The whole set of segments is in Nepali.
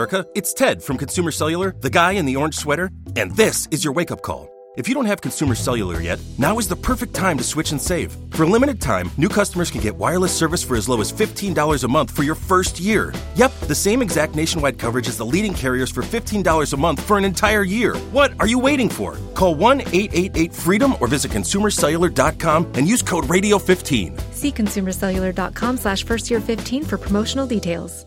America. It's Ted from Consumer Cellular, the guy in the orange sweater, and this is your wake up call. If you don't have Consumer Cellular yet, now is the perfect time to switch and save. For a limited time, new customers can get wireless service for as low as $15 a month for your first year. Yep, the same exact nationwide coverage as the leading carriers for $15 a month for an entire year. What are you waiting for? Call 1 888 freedom or visit consumercellular.com and use code radio15. See consumercellular.com slash first year 15 for promotional details.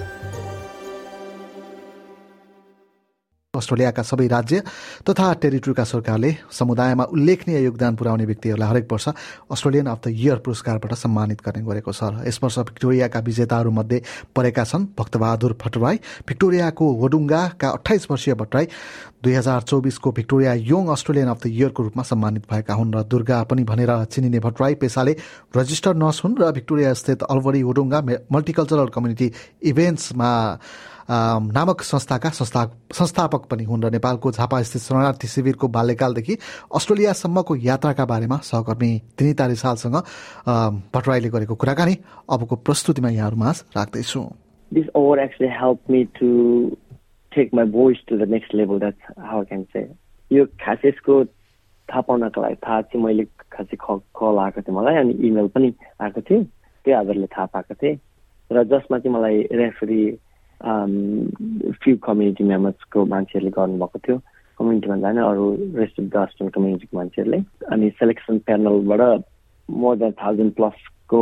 अस्ट्रेलियाका सबै राज्य तथा टेरिटोरीका सरकारले समुदायमा उल्लेखनीय योगदान पुर्याउने व्यक्तिहरूलाई हरेक वर्ष अस्ट्रेलियन अफ द इयर पुरस्कारबाट सम्मानित गर्ने गरेको छ। यस वर्ष भिक्टोरियाका विजेताहरूमध्ये परेका छन् भक्तबहादुर भट्टराई। भिक्टोरियाको वडुङ्गाका अठाइस वर्षीय भट्टराई दुई हजार चौबिसको Victoria young Australian of the इयरको रूपमा सम्मानित भएका हुन् र दुर्गा पनि भनेर चिनिने भट्टराई पेसाले रजिस्टर्ड नर्स हुन् र भिक्टोरिया स्थित अलवरी वडुङ्गा मल्टिकल्चरल कम्युनिटी इभेन्ट्समा नामक संस्थाका संस्था संस्थापक पनि हुन् र नेपालको झापास्थित शरणार्थी शिविरको बाल्यकालदेखि अस्ट्रेलियासम्मको यात्राका बारेमा सहकर्मी तिनिता रिसालसँग भट्टराईले गरेको कुराकानी अबको प्रस्तुतिमा यहाँहरूमा राख्दैछु This award actually helped me to take my voice to the next level. That's how I can say. यो खास यसको थाहा पाउनको लागि थाहा चाहिँ मैले खासै कल आएको थियो मलाई अनि इमेल पनि आएको थियो त्यो आधारले थाहा पाएको थिएँ र जसमा चाहिँ मलाई रेफरी फ्यु कम्युनिटी मेम्बर्सको मान्छेहरूले गर्नुभएको थियो। कम्युनिटीमा जाने अरू रेस्ट अफ द कम्युनिटीको मान्छेहरूले। अनि सेलेक्सन प्यानलबाट more than thousand प्लसको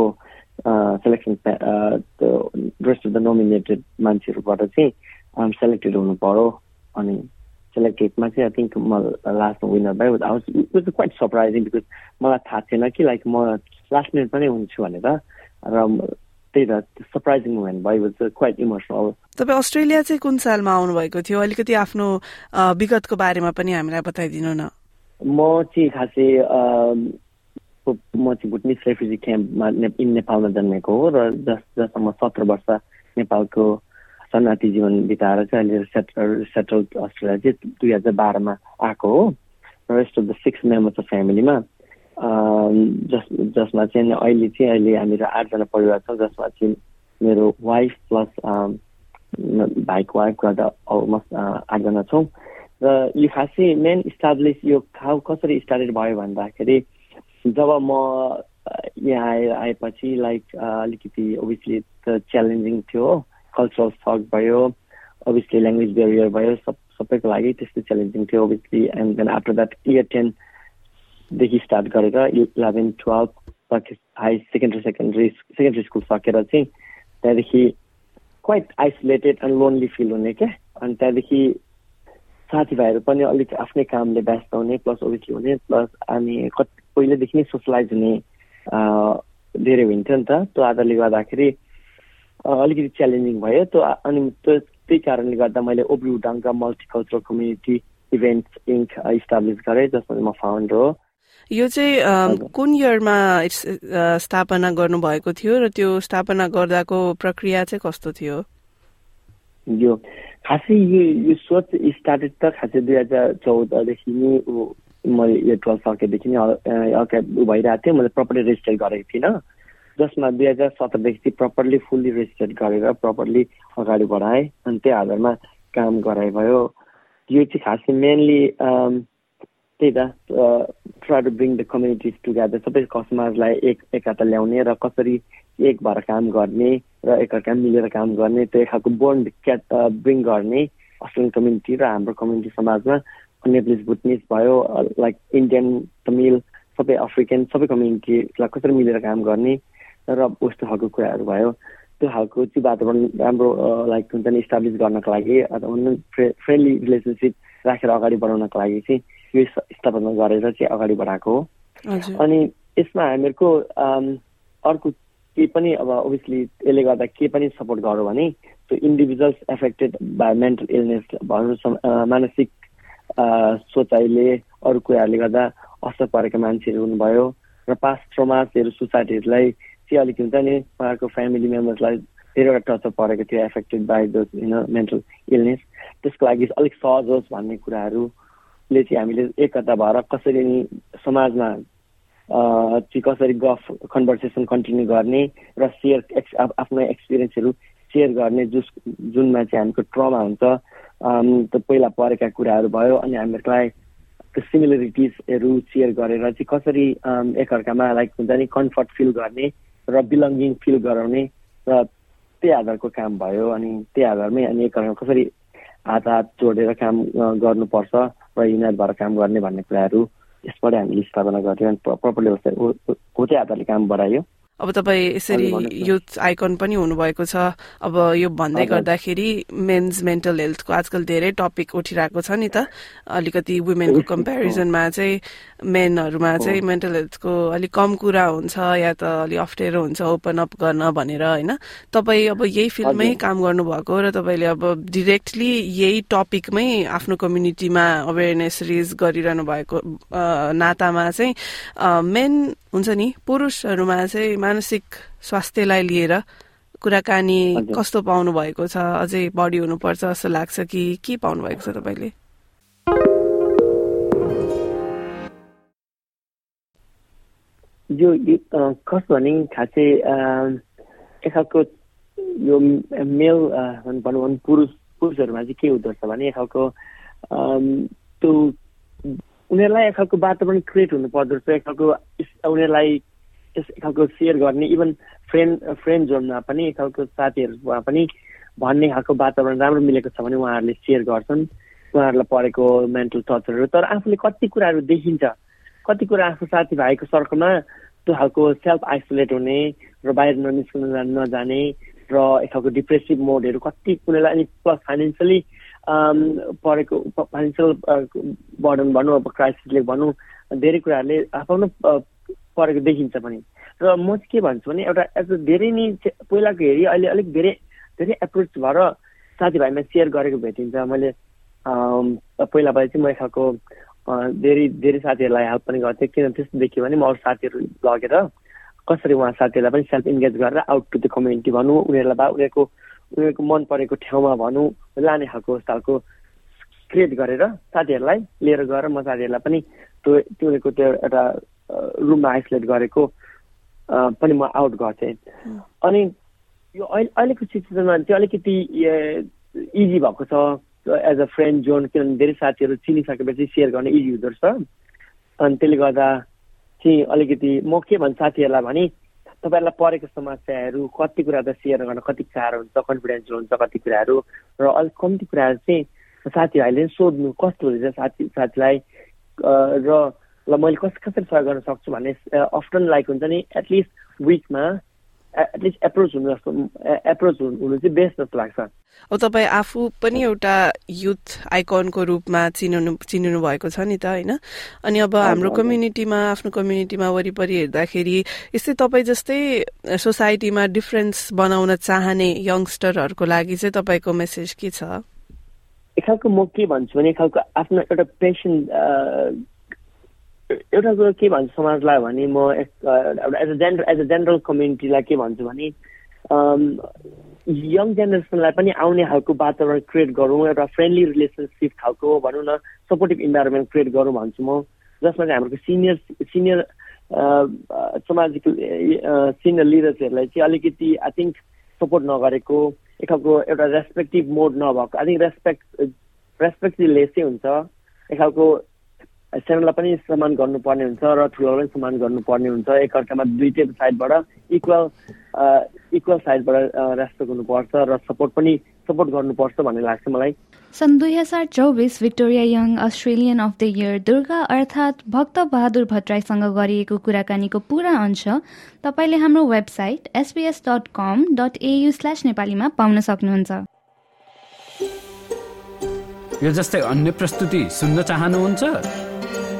selection rest of the nominated मान्छेहरूबाट चाहिँ सेलेक्टेड हुनु पऱ्यो अनि सेलेक्टेडमा चाहिँ आई थिङ्क म लास्टमा विनर भयो। Was it was quite surprising because मलाई थाहा थिएन कि लाइक म लास्ट मिनट पनि हुन्छु भनेर। र त्यही त सरप्राइजिङ मोमेन्ट भयो क्वाइट इमोसनल तपाईँ अस्ट्रेलिया चाहिँ कुन सालमा आउनुभएको थियो? अलिकति आफ्नो विगतको बारेमा पनि हामीलाई बताइदिनु न। म चाहिँ खासै म चाहिँ भुटनिस रेफ्युजी क्याम्पमा इन नेपालमा जन्मेको हो र जस जसमा सत्र वर्ष नेपालको शरणार्थी जीवन बिताएर चाहिँ अहिले सेटल सेटल अस्ट्रेलिया चाहिँ दुई हजार बाह्रमा आएको हो। र rest of the six members of फ्यामिलीमा जस जसमा चाहिँ अहिले चाहिँ अहिले हामीहरू आठजना परिवार छौँ जसमा चाहिँ मेरो वाइफ प्लस भाइको वाइफ गर्दा अलमोस्ट आठजना छौँ। र यो खासै मेन इस्टाब्लिस यो खाउ कसरी स्टार्टेड भयो भन्दाखेरि जब म यहाँ आए आएपछि लाइक अलिकति ओभियसली त च्यालेन्जिङ थियो कल्चरल सक भयो ओभियसली ल्याङ्ग्वेज बेरियर भयो सब सबैको लागि त्यस्तो च्यालेन्जिङ थियो obviously and then after that year ten देखि स्टार्ट गरेर इलेभेन टुवेल्भ सके high secondary secondary secondary school सकेर चाहिँ त्यहाँदेखि quite isolated and lonely feel हुने क्या। अनि त्यहाँदेखि साथीभाइहरू पनि अलिक आफ्नै कामले व्यस्त हुने प्लस ओबिसली हुने प्लस अनि कति पहिल्यैदेखि नै सोसलाइज हुने धेरै हुन्थ्यो नि त। त्यो आधारले गर्दाखेरि अलिकति च्यालेन्जिङ भयो। त्यो अनि त्यो त्यही कारणले गर्दा मैले Albury उडाङका multicultural community events inc establish गरेँ जसमा म फाउन्डर हो। यो चाहिँ कुन इयरमा स्थापना गर्नुभएको थियो र त्यो स्थापना गर्दाको प्रक्रिया चाहिँ कस्तो थियो? यो खासै यो यो सोच स्टार्टेड त खासै दुई हजार चौधदेखि नै मैले यो टुवेल्भ सकेदेखि नै अर्का भइरहेको थियो। मैले प्रपरली रेजिस्टर गरेको थिइनँ। जसमा दुई हजार सत्रदेखि चाहिँ प्रपरली फुल्ली रेजिस्टर गरेर प्रपरली अगाडि बढाएँ। अनि त्यही आधारमा काम गराए भयो। यो चाहिँ खासै मेनली त्यही त try to bring the communities together सबै कस्टमरलाई एक एकता ल्याउने र कसरी एक भएर काम गर्ने र एकअर्का मिलेर काम गर्ने त्यो खालको बोन्ड क्याट ब्रिङ गर्ने अस्ट्रेलियन कम्युनिटी र हाम्रो कम्युनिटी समाजमा नेप्लिस भुटनिस भयो लाइक इन्डियन तमिल सबै अफ्रिकन सबै कम्युनिटीलाई कसरी मिलेर काम गर्ने र उस्तो खालको कुराहरू भयो। त्यो खालको चाहिँ वातावरण राम्रो लाइक हुन्छ नि इस्टाब्लिस गर्नको लागि अथवा फ्रेन्डली रिलेसनसिप राखेर अगाडि बढाउनको लागि चाहिँ यो स्थापना गरेर चाहिँ अगाडि बढाएको हो। अनि यसमा हामीहरूको अर्को के पनि अब ओभियसली यसले गर्दा के पनि सपोर्ट गरौँ भने त्यो individuals affected by mental illness भनौँ मानसिक सोचाइले अरू कुराहरूले गर्दा असर परेका मान्छेहरू हुनुभयो र पास्ट ट्रोमासहरू सोसाइटीहरूलाई चाहिँ अलिक हुन्छ नि उहाँहरूको फ्यामिली मेम्बर्सलाई धेरैवटा टचर परेको थियो एफेक्टेड बाई दोज होइन मेन्टल इलनेस त्यसको लागि अलिक सहज होस् भन्ने कुराहरू ले चाहिँ हामीले एकता भएर कसरी नि समाजमा चाहिँ कसरी गफ कन्भर्सेसन कन्टिन्यू गर्ने र सेयर एक्स आफ्नो एक्सपिरियन्सहरू सेयर गर्ने जुस जुनमा चाहिँ हामीको ट्रमा हुन्छ। पहिला परेका कुराहरू भयो अनि हामीहरूलाई त्यो सिमिलरिटिजहरू सेयर गरेर चाहिँ कसरी एकअर्कामा लाइक हुन्छ नि कम्फर्ट फिल गर्ने र बिलङ्गिङ फिल गराउने र त्यही आधारको काम भयो अनि त्यही आधारमै अनि एकअर्कामा कसरी हात हात जोडेर काम गर्नुपर्छ। र युनाइट भएर काम गर्ने भन्ने कुराहरू यसबाट हामीले स्थापना गऱ्यौँ अनि प्रपरली हो त्यही आधारले काम बढायो। अब तपाईँ यसरी युथ आइकन पनि हुनुभएको छ। अब यो भन्दै गर्दाखेरि मेन्स मेन्टल हेल्थको आजकल धेरै टपिक उठिरहेको छ नि त। अलिकति वुमेनको कम्पेरिजनमा चाहिँ मेनहरूमा चाहिँ मेन्टल हेल्थको अलिक कम कुरा हुन्छ या त अलिक अप्ठ्यारो हुन्छ ओपन अप गर्न भनेर होइन? तपाईँ अब यही फिल्डमै काम गर्नुभएको र तपाईँले अब डिरेक्टली यही टपिकमै आफ्नो कम्युनिटीमा अवेरनेस रेज गरिरहनु भएको नातामा चाहिँ मेन हुन्छ नि पुरुषहरूमा चाहिँ मानसिक स्वास्थ्यलाई लिएर कुराकानी कस्तो पाउनु भएको छ? अझै बढी हुनुपर्छ जस्तो लाग्छ कि के पाउनु भएको छ तपाईँले? यो कस्तो भने खासै एक खालको यो मेल भनौँ भने पुरुष पुरुषहरूमा चाहिँ के हुँदो रहेछ भने एक खालको त्यो उनीहरूलाई एक खालको वातावरण क्रिएट हुनु पर्दो रहेछ एक खालको उनीहरूलाई एक खालको सेयर गर्ने इभन फ्रेन्ड फ्रेन्ड जोनमा पनि एक खालको साथीहरूमा पनि भन्ने खालको वातावरण राम्रो मिलेको छ भने उहाँहरूले सेयर गर्छन्। उहाँहरूलाई परेको मेन्टल टर्चरहरू तर आफूले कति कुराहरू देखिन्छ कति कुरा आफ्नो साथीभाइको सर्कलमा त्यो खालको सेल्फ आइसोलेट हुने र बाहिर ननिस्कन नजाने र एक खालको डिप्रेसिभ मोडहरू कति कुनैलाई अनि प्लस फाइनेन्सियली परेको फाइनेन्सियल बर्डन भनौँ अब क्राइसिसले भनौँ धेरै कुराहरूले आफ्नो परेको देखिन्छ पनि। र म चाहिँ के भन्छु भने एउटा एज धेरै नै पहिलाको हेरी अहिले अलिक धेरै धेरै एप्रोच भएर साथीभाइमा सेयर गरेको भेटिन्छ। मैले पहिला भए चाहिँ म एक खालको धेरै धेरै साथीहरूलाई हेल्प पनि गर्थेँ। किन त्यस्तो देखियो भने म अरू साथीहरू लगेर कसरी उहाँ साथीहरूलाई पनि सेल्फ इन्गेज गरेर आउट टु द कम्युनिटी भनौँ उनीहरूलाई बा उनीहरूको उनीहरूको मन परेको ठाउँमा भनौँ लाने खालको खालको क्रिएट गरेर साथीहरूलाई लिएर गएर म साथीहरूलाई पनि त्यो त्यो त्यो एउटा रुममा आइसोलेट गरेको पनि म आउट गर्थेँ। अनि यो अहिले अहिलेको सिचुएसनमा चाहिँ अलिकति इजी भएको छ। एज अ फ्रेन्ड जोन किनभने धेरै साथीहरू चिनिसकेपछि सेयर गर्न इजी हुँदो रहेछ। अनि त्यसले गर्दा चाहिँ अलिकति म के भन्छु साथीहरूलाई भने तपाईँहरूलाई परेको समस्याहरू कति कुरा त सेयर गर्न कति गाह्रो हुन्छ कन्फिडेन्सियल हुन्छ कति कुराहरू र अलिक कम्ती कुराहरू चाहिँ साथीभाइले सोध्नु कस्तो हुँदैछ साथी साथीलाई र ल मैले कस कसरी सहयोग गर्न सक्छु भन्ने अफ्टन लाइक हुन्छ नि एटलिस्ट विकमा एटलिस्ट एप्रोच हुनु जस्तो एप्रोच हुनु चाहिँ बेस्ट जस्तो लाग्छ। अब तपाईँ आफू पनि एउटा युथ आइकनको रूपमा चिनाउनु चिनिनु भएको छ नि त होइन? अनि अब हाम्रो कम्युनिटीमा आफ्नो कम्युनिटीमा वरिपरि हेर्दाखेरि यस्तै तपाईँ जस्तै सोसाइटीमा डिफरेन्स बनाउन चाहने यङ्स्टरहरूको लागि चाहिँ तपाईँको मेसेज के छ? एक खालको म के भन्छु भने खालको आफ्नो एउटा पेसन एउटा कुरो के भन्छु समाजलाई भने म एउटा as a general as a general कम्युनिटीलाई के भन्छु भने यङ जेनेरेसनलाई पनि आउने खालको वातावरण क्रिएट गरौँ एउटा फ्रेन्डली रिलेसनसिप खालको भनौँ न सपोर्टिभ इन्भाइरोमेन्ट क्रिएट गरौँ भन्छु म। जसमा चाहिँ हाम्रो सिनियर सिनियर सामाजिक सिनियर लिडर्सहरूलाई चाहिँ अलिकति आई थिङ्क सपोर्ट नगरेको एक खालको एउटा रेस्पेक्टिभ मोड नभएको आई थिङ्क रेस्पेक्ट रेस्पेक्ट चाहिँ लेसै हुन्छ एक खालको सानोलाई पनि सम्मान गर्नुपर्ने हुन्छ र ठुलोलाई पनि सम्मान गर्नुपर्ने हुन्छ। एकअर्कामा दुइटै साइडबाट इक्वल इक्वल साइडबाट रेस्पेक्ट हुनुपर्छ र सपोर्ट पनि सपोर्ट गर्नुपर्छ भन्ने लाग्छ मलाई। सन् दुई हजार चौबिस Victoria young Australian of the year Durga अर्थात् भक्त बहादुर भट्टराईसँग गरिएको कुराकानीको पुरा अंश तपाईँले हाम्रो website SBS dot com dot AU slash नेपालीमा पाउन सक्नुहुन्छ। यो जस्तै अन्य प्रस्तुति सुन्न चाहनुहुन्छ?